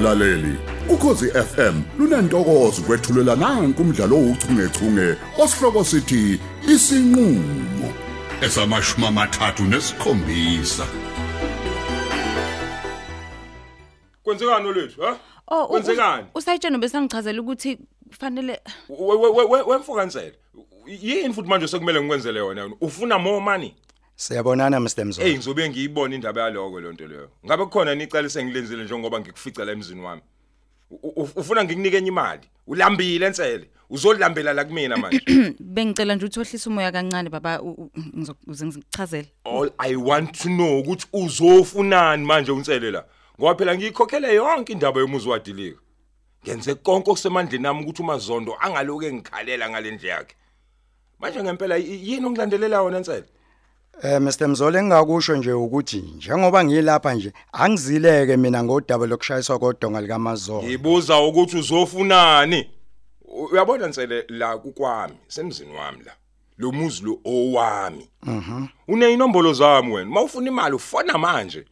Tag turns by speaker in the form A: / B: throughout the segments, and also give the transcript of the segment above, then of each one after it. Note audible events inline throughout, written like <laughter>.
A: mlaleli ukhosi FM lunantokozo kwethulela nanku umdlalo ouchungechunge osihloko sithi isinqulo esamashuma amathathu nesikhombisa
B: Kwenzekani olethu, ha?
C: Oh,
B: Kwenzekani?
C: usayitshena besangichazela ukuthi kufanele
B: We- we- we- we- Wemfokansela. Yini futhi manje sekumele ngikwenzele yona? Ufuna more money?
D: Siyabonana Mr Mzola.
B: Hey ngizobe ngiyibona indaba yaloko lonto leyo. Ngabe kukhona nicala sengilenzile njengoba ngikufica la emzini wami. U- u- Ufuna ngikunike enye imali? Ulambile ensele. Uzolambela la kumina manje. <clears throat>
C: bengicela nje uthohlisa umoya kancane baba u- u- ngizokuze ngichazele.
B: All I want to know ukuthi uzofunani manje unsele la. Ngoba phela ngiyikhokhele yonke indaba yomuzi wadilika. Ngenze konke okusemandleni nami ukuthi umazondo angaloke ngikhalela ngalendle yakhe. Manje ngempela y- yini ongilandelela wona nsele?
D: Eh Mr Mzola engakusho nje ukuthi njengoba ngilapha nje angizileke mina ngodaba lokushayiswa kodonga likaMazola.
B: Ngibuza ukuthi uzofunani. Uyabona nsele la kukwami, semzini wami la. Lo muzi lo owami. Mhm. Une inombolo zami wena. Mawufuna imali ufona manje.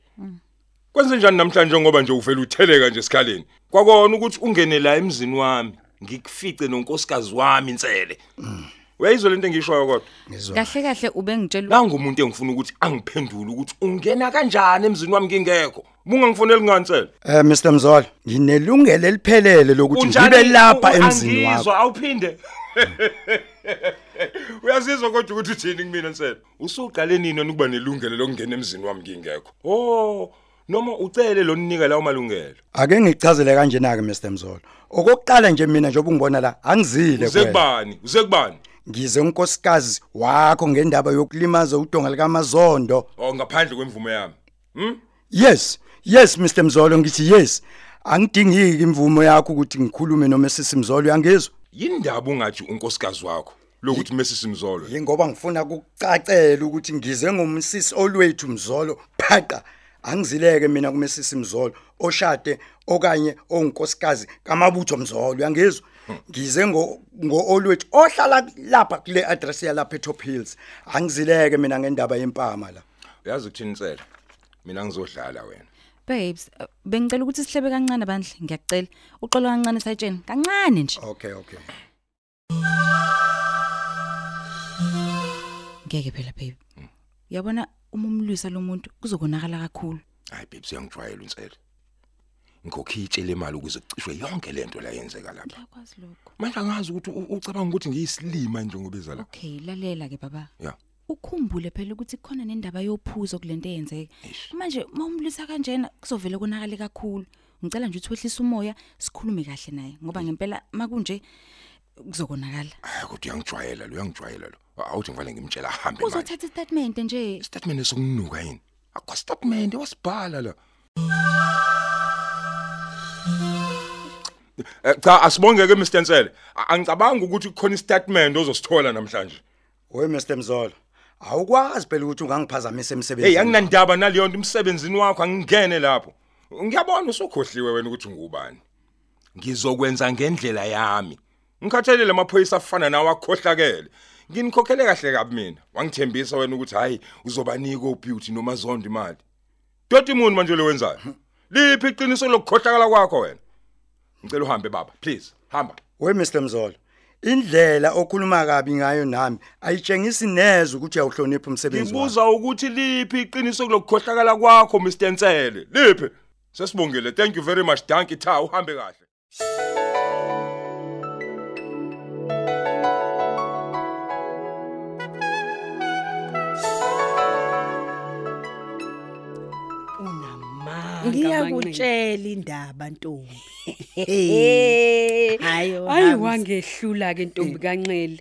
B: Kwenze njani namhlanje ngoba nje uvela utheleka nje esikhaleni. Kwakona ukuthi ungene la emzini wami, ngikufice nonkosikazi wami insele. Uyayizwa lento engishoyo kodwa?
C: Kahle kahle ubengitshela
B: Nanga umuntu engifuna ukuthi angiphendule ukuthi ungena kanjani emzini wami ngingekho. Bungangifoneli ngansele.
D: Eh Mr Mzola, nginelungelo eliphelele lokuthi ngibe lapha emzini wakho.
B: Angizwa awuphinde. <laughs> Uyazizwa kodwa ukuthi uthini kumina nsele. Usuqale nini ukuba nelungelo lokungena emzini wami ngingekho. Oh, noma ucele lo ninika lawo malungelo.
D: Ake ngichazele kanjena ke Mr Mzola. Okokuqala nje mina njengoba ungibona la angizile
B: Uze
D: kuwena.
B: kubani? Uze kubani?
D: Ngize unkosikazi wakho ngendaba yokulimaza udonga likaMazondo.
B: Oh, ngaphandle kwemvume yami. Hm?
D: Yes, yes Mr Mzolo ngithi yes. Angidingiki imvumo yakho ukuthi ngikhulume noma sisimzolo uyangizwa?
B: Yindaba ungathi unkosikazi wakho lokuthi mesisi mzolo.
D: Yingoba ngifuna ukucacela ukuthi ngize ngomsisi olwethu Mzolo phaqa angizileke mina kumesisi Mzolo oshade okanye ongunkosikazi kamabutho Mzolo uyangizwa? Ngize ngo ngo olwethu ohlala lapha kule address yalapha eTop Hills. Angizileke mina ngendaba yempama la.
B: Uyazi ukuthini nsele? Mina ngizodlala wena.
C: babes bengicela ukuthi sihlebe kancane bandle ngiyacela. Uxolo kancane sayitshena kancane nje.
D: Okay, okay.
C: Ngeke phela babe. Uyabona uma umlwisa lo muntu kuzokonakala kakhulu.
B: Hayi babe siyangijwayela unsele. Ngokhiitshela imali ukuze kucishwe yonke lento la yenzeka lapha.
C: Ngiyakwazi lokho.
B: Manje angazi ukuthi u- ucabanga ukuthi ngiyisilima nje ngobeza la.
C: Okay, lalela ke baba.
B: Ya.
C: Ukhumbule phela ukuthi khona nendaba yophuzo kulento eyenzeka.
B: Eish.
C: Manje mawumlisa kanjena kuzovela konakale kakhulu. Ngicela nje ukuthi wehlise umoya sikhulume kahle naye ngoba ngempela makunje kuzokonakala.
B: Hayi kodwa uyangijwayela lo uyangijwayela lo. Awuthi ngivale ngimtshela ahambe manje.
C: Uzothatha istatement nje.
B: Statement esokunuka yini? Akwa statement wasibhala la. Cha asibonge ke Mr Nsele. A- Angicabanga ukuthi kukhona istatement ozosithola namhlanje.
D: Oy Mr Mzolo. Awukwazi phela ukuthi ungangiphazamisa emsebenzini.
B: Hey anginandaba naleyo nto emsebenzini wakho angingene lapho. Ngiyabona usukhohliwe wena ukuthi ungubani. Ngizokwenza ngendlela yami. Ngikhathalele amaphoyisa afana nawe akhohlakele. Nginikhokhele kahle kabi mina. Wangithembisa wena ukuthi hayi uzobanika obeauty noma zondo imali. Doti imuni manje lo wenzayo. Liphi iqiniso lokukhohlakala kwakho wena? Ngicela uhambe baba, please. Hamba.
D: We Mr Mzolo. Indlela okhuluma kabi ngayo nami ayitshengisi neze ukuthi uyawuhlonipha umsebenzi wakho.
B: Ngibuza ukuthi liphi iqiniso kulokukhohlakala kwakho Mr Nsele. Liphi? Sesibongile. Thank you very much. Dankie Tha, uhambe kahle.
E: Ngiyakutshela indaba ntombi.
F: Hayo <laughs>
E: hayi wangehlula ke ntombi kanxele.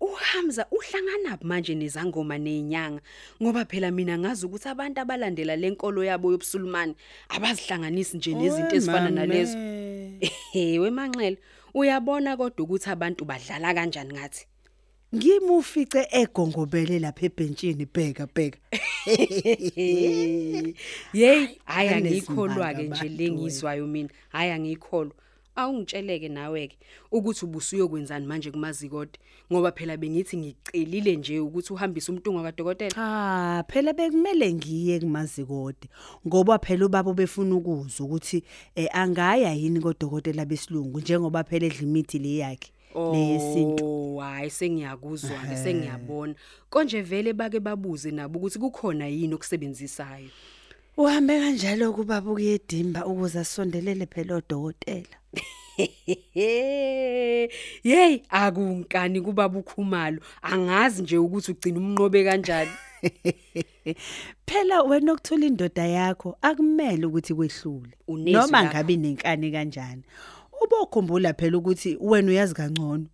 E: Uhamza uhlangana manje nezangoma nezinyanga ngoba phela mina ngazi ukuthi abantu abalandela lenkolo yabo yobusulumani abazihlanganisi nje nezinto ezifana nalezo. <laughs> Ewe manxele uyabona kodwa ukuthi abantu badlala kanjani ngathi?
F: Ngimufice egongobele lapha ebhentshini bheka bheka. <laughs>
E: Hey hayi
F: Anezimanga
E: angikholwa ke nje lengizwayo mina. Hayi angikholwa awungitsheleke nawe ke ukuthi ubusuyokwenzani manje kumazikode ngoba phela bengithi ngicelile nje ukuthi uhambise umntunga kadokotela
F: Ah, phela bekumele ngiye kumazikode ngoba phela ubaba befuna ukuzwa ukuthi eh angaya yini kodokotela besilungu njengoba phela edla imithi le yakhe. Leyesintu.
E: Oh, hayi sengiyakuzwa ke sengiyabona. Konje vele bake babuze nabo ukuthi kukhona yini okusebenzisayo.
F: Uhambe kanjalo kubaba ukuyedimba ukuze asondelele phela odokotela. <laughs>
E: Hey, akunkani kuba bukhumalo. Angazi nje ukuthi ugcina umnqobe kanjani. <laughs>
F: Phela wena okuthola indoda yakho akumele ukuthi kwehlule. Noma ngabe nenkani kanjani. Ubokhumbula phela ukuthi wena uyazi kangcono.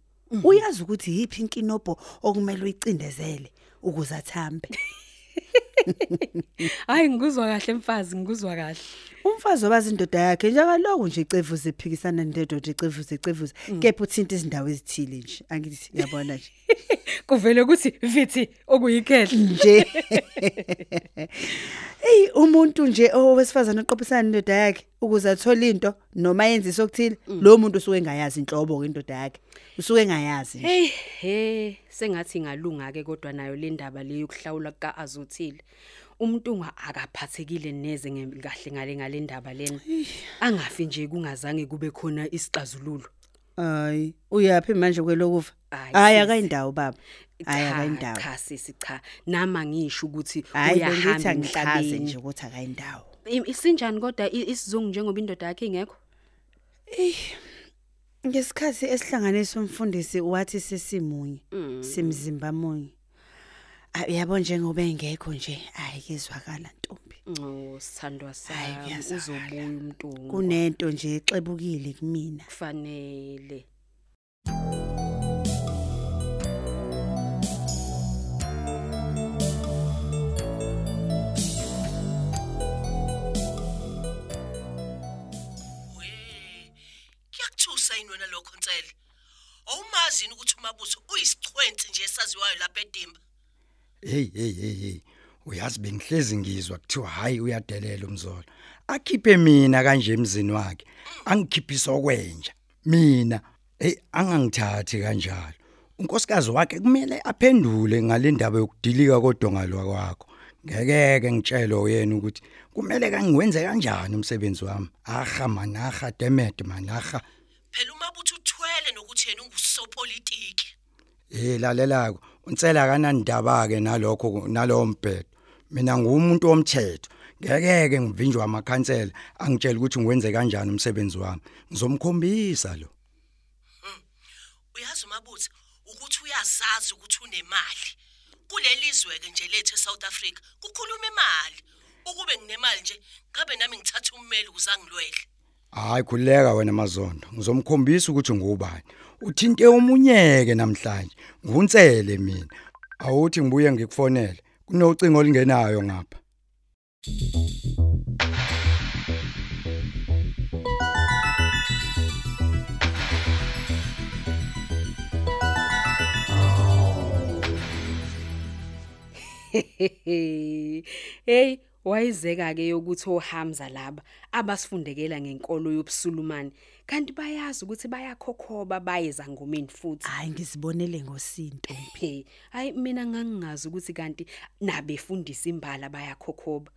F: Uyazi ukuthi yipi inkinobho okumele uyicindezele ukuze athambe. <laughs>
E: Hayi ngikuzwa kahle mfazi, ngikuzwa kahle.
F: Umfazi obazi indoda yakhe njengaloku nje icevuze iphikisana nendoda icevuze icevuze. Kepha uthinta izindawo ezithile nje. Angithi yabona nje. <laughs>
E: Kuvele ukuthi vithi okuyikhehla.
F: nje. <laughs> Ey umuntu nje owesifazana oqophisana nendoda yakhe ukuze athole into noma yenze sokuthile lo muntu usuke engayazi inhlobo indoda yakhe. Usuke engayazi nje.
E: Hey, hey, sengathi ngalunga ke kodwa nayo le ndaba le yokuhlawula ka azothile. Umntunga akaphathekile neze nge- kahle ngale ngale ndaba lena. Angafi nje kungazange kube khona isixazululo.
F: Hayi uyapi manje kwelokufa
E: Hayi,
F: Hayi
E: sisi.
F: akayindawo baba Hayi
E: Cha,
F: akayindawo
E: Cha sisi cha. Nama ngisho ukuthi
F: Hayi bengithi
E: uyahamba
F: angichaze
E: emhlabeni.
F: nje ukuthi akayindawo
E: I- Isinjani kodwa i- isizungu njengoba indoda yakhe ingekho?
F: Ngesikhathi esihlanganisa umfundisi wathi sesimunye simzimba munye. Ah, Uyabo njengoba engekho nje ayikezwakala ntombi.
E: Oh, sithandwa
F: Hhayi,
E: sami
F: kuyazwakala.
E: uzobuya umntungu.
F: Kunento nje exebukile kumina.
E: kufanele.
G: kuyakuthusa yini wena lokho nsele awumazini ukuthi umabuso uyisichwenzi nje esaziwayo lapha edimba
D: hey hey hey hey. Uyazi bengihlezi ngizwa kuthiwa hayi uyadelela umzolo akhiphe mina kanje emzini wakhe angikhiphisa okwenja. Mina hey angangithathi kanjalo. Unkosikazi wakhe kumele aphendule ngale ndaba yokudilika kodongalwa kwakho ngekeke ngitshele uyena ukuthi kumele kangiwenze kanjani umsebenzi wami. Aha manaha demet manaha
G: phela umabutho uthwele nokuthi yena ungusopolitiki.
D: Eh lalelako unsela kanandaba ke nalokho nalowo mbhedo mina ngumuntu womthetho. Ngekeke ngivinjwa amakhansela angitshela ukuthi ngiwenze kanjani umsebenzi wami. Ngizomkhombisa lo.
G: Uyazi umabutho ukuthi uyazazi ukuthi unemali. Kulelizwe ke nje lethu eSouth Africa kukhuluma imali. Ukube nginemali nje ngabe nami ngithatha ummeli uzangilwele
D: hayi khuleka wena mazondo. Ngizomkhombisa ukuthi ngubani uthinte omunyeke namhlanje. Nguntsele mina. Awuthi ngibuye ngikufonele. Kunocingo olingenayo ngapha. <laughs>
E: Hey wayizeka ke ukuthi oHamza laba abasifundekela ngenkolo yobusulumani kanti bayazi ukuthi bayakhokhoba bayeza ngomeni futhi.
F: Hayi ngizibonele ngosinto.
E: phe hayi mina ngangingazi ukuthi kanti nabefundisa imbala bayakhokhoba.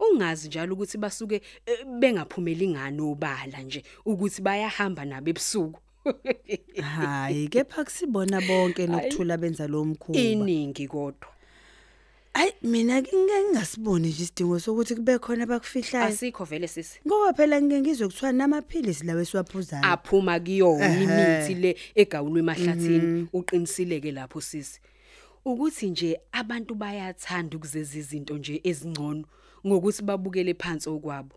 E: Ungazi njalo ukuthi basuke eh, bengaphumeli ngani obala nje ukuthi bayahamba nabo ebusuku.
F: Hayi kepha kusibona bonke nokuthula benza lo mkhuba.
E: iningi kodwa.
F: Ay mina ngike ngasiboni nje isidingo sokuthi kube khona abakufihlayo.
E: asikho vele sisi.
F: Ngoba phela ngike ngizwe kuthiwa namaphilisi lawe siwaphuzayo.
E: aphuma kuyona imithi le egawulwe emahlathini. Uqinisileke lapho sisi. Ukuthi nje abantu bayathanda ukuzeza izinto nje ezingcono ngokuthi babukele phansi okwabo.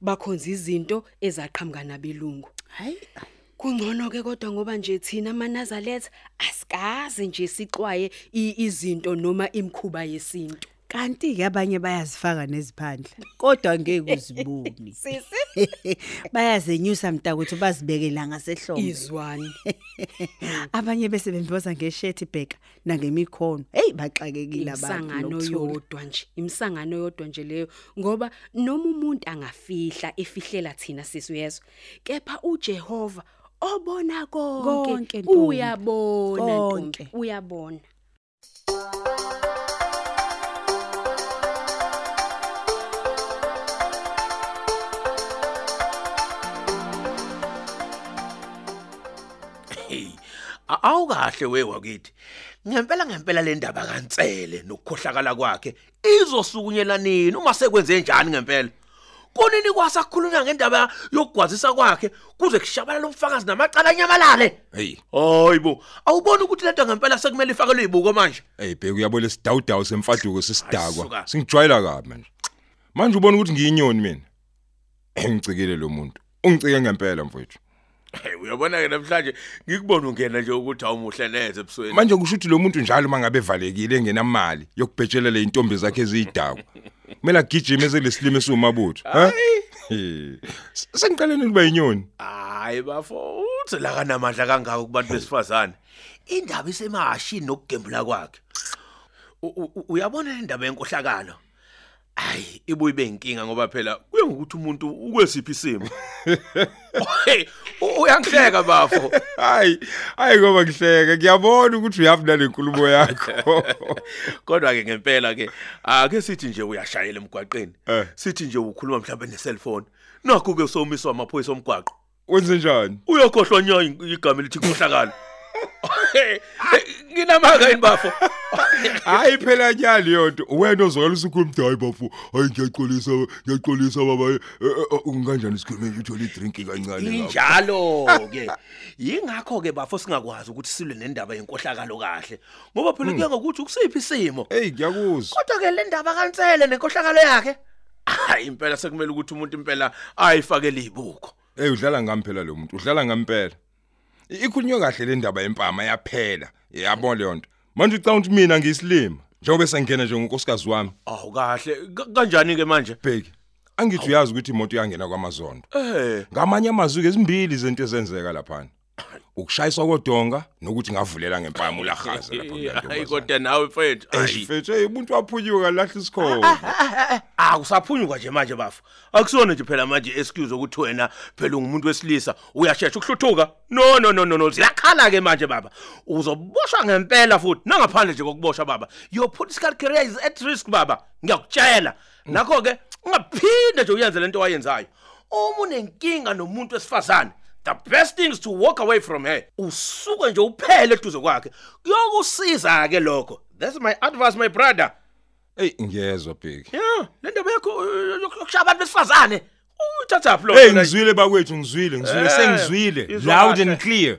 E: Bakhonza izinto ezaqhamuka nabelungu.
F: Hayi.
E: Kungcono ke kodwa ngoba nje thina manazaletha asikaze nje sixwaye izinto noma imkhuba yesintu.
F: Kanti ke abanye bayazifaka neziphandla kodwa ngeke uziboni <laughs>
E: sisi <laughs>
F: bayazenyusa mntakwethu bazibekela ngasehlombe.
E: Izwani <laughs>
F: abanye bese bemboza ngeshethi bheka nangemikhono. Hey baxakekile abantu
E: imsangano yodwa nje imsangano yodwa nje leyo ngoba noma umuntu angafihla efihlela thina sisi uyezwa kepha uJehova obona
F: Konke,
E: uyabona
F: Konke.
E: uyabona
H: Hey, a- awukahle wewakithi. Ngempela ngempela le ndaba kaNtsele nokukhohlakala kwakhe izosukunyela nini uma sekwenze njani ngempela? Kunini kwasakhulunywa ngendaba yokugwazisa kwakhe kuze kushabalala umfakazi namacala anyamalale?
B: hey.
H: Hayibo, awuboni ukuthi lento ngempela sekumele ifakelwe izibuko manje?
B: hey bheka uyabona isidawudawu semfaduko sesidakwa singijwayela kabi manje. Manje ubona ukuthi ngiyinyoni mina? Engicikile lo muntu. Ungicike ngempela mfowethu.
H: Hey, uyabona ke namhlanje ngikubona ungena nje ukuthi awumuhle neze ebusweni.
B: manje kusho ukuthi lo muntu njalo mangabe evalekile engenamali yokubhetshelela intombi zakhe ezidakwa kumele agijime ezelesilimo esiwumabutho ha sengiqaleni ukuba yinyoni
H: Hayi bafo, uthi la kanamandla kangaka kubantu besifazane. Indaba isemashini nokugembula kwakhe. Uyabona le ndaba yenkohlakalo? Hayi, ibuye ibe inkinga ngoba phela kuye ngokuthi umuntu ukwesiphi isimo. Hey, u- uyangihleka bafo.
B: hayi hayi ngoba ngihleka ngiyabona ukuthi uyafuna lenkulumo yakho <laughs>
H: Kodwa ke ngempela ke ake sithi nje uyashayela emgwaqeni.
B: Eh.
H: Sithi nje ukhuluma mhlawumbe ne-cellphone. Nakho ke somiswa amaphoyisa omgwaqo.
B: wenze njani
H: uyakhohlwa nya igama elithi khohlakala <laughs> nginamanga yini bafo?
B: Hayi phela nyali yonto wena ozwakala usukhuluma hayi bafu hayi ngiyaxolisa ngiyaxolisa baba. Eh, eh, unganjani isikhulume uthola idrink kancane
H: injalo ke <laughs> yingakho ke bafo singakwazi ukuthi silwe nendaba yenkohlakalo kahle. Ngoba phela kuya ngokuthi ukusiphi isimo.
B: Hey ngiyakuzwa.
H: Kodwa ke le ndaba kaNtsele nenkohlakalo yakhe. Hayi impela sekumele ukuthi umuntu impela ayifakele izibuko
B: hey udlala ngami phela lo muntu udlala ngempela ikhulunywe kahle le ndaba yempama yaphela. Yabona le nto. Manje ucanga ukuthi mina ngiyisilima njengoba sengena nje ngonkosikazi wami.
H: Awu kahle. Ka- kanjani ke manje?
B: Bheki angithi uyazi ukuthi imoto iyangena kwamazondo.
H: Eh
B: ngamanye amazwi ke ezimbili izinto ezenzeka lapha ukushayiswa kodonga nokuthi ngavulela ngempama ulahaza lapha <laughs>
H: hayi
B: kuyantombazana
H: kodwa nawe mfethu hayi
B: Efethe umuntu waphunyiwe kalahla isikhova.
H: Ah usaphunyuka nje manje bafu. Akusona nje phela manje excuse ukuthi wena phela ungumuntu wesilisa uyashesha ukuhluthuka. No no no no no ziyakhala ke manje baba. Uzoboshwa ngempela futhi nangaphandle nje kokuboshwa baba. Your political career is at risk baba. Ngiyakutshela. Nakho ke ungaphinde nje uyenze lento owayenzayo. Uma unenkinga nomuntu wesifazane The best thing is to walk away from her. Usuke nje uphele eduze kwakhe. Kuyokusiza ke lokho. That's my advice my brother.
B: Hey ngiyezwa bheki.
H: Yeah, le ndaba yakho uh, yokushaya abantu besifazane. Uthatha phi lo?
B: Hey ngizwile bakwethu ngizwile ngizwile
H: Eh,
B: sengizwile
H: izwa
B: loud
H: kahle.
B: and clear.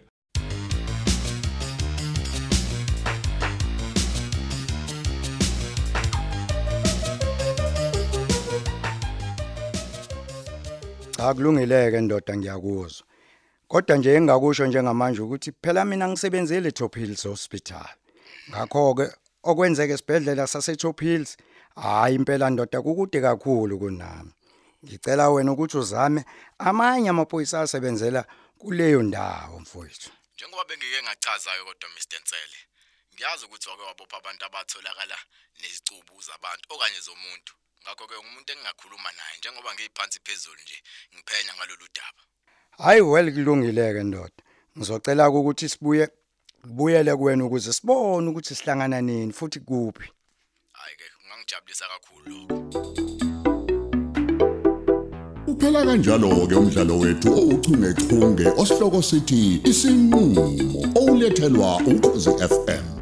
D: Cha kulungileke ndoda ngiyakuzwa. Kodwa nje engakusho njengamanje ukuthi phela mina ngisebenzele Top Hills Hospital. Ngakho ke okwenzeka esibhedlela sase Top Hills hayi impela ndoda kukude kakhulu kunami. Ngicela wena ukuthi uzame amanye amaphoyisa asebenzela kuleyo ndawo mfowethu.
I: Njengoba bengike ngachazayo kodwa Mr Ntsele, ngiyazi ukuthi wake wabopha abantu abatholakala nezicubu zabantu okanye zomuntu. Ngakho ke umuntu engingakhuluma naye njengoba ngiyiphansi phezulu nje ngiphenya ngalolu daba.
D: Hayi well kulungileke ndoda. Ngizocela ukuthi sibuye kubuyele kuwena ukuze sibone ukuthi sihlangana nini futhi kuphi.
I: Hayi ke ungangijabulisa kakhulu lokho.
A: Uphela kanjalo ke umdlalo wethu ouchungechunge osihloko sithi isinqulo olethelwa ukhozi FM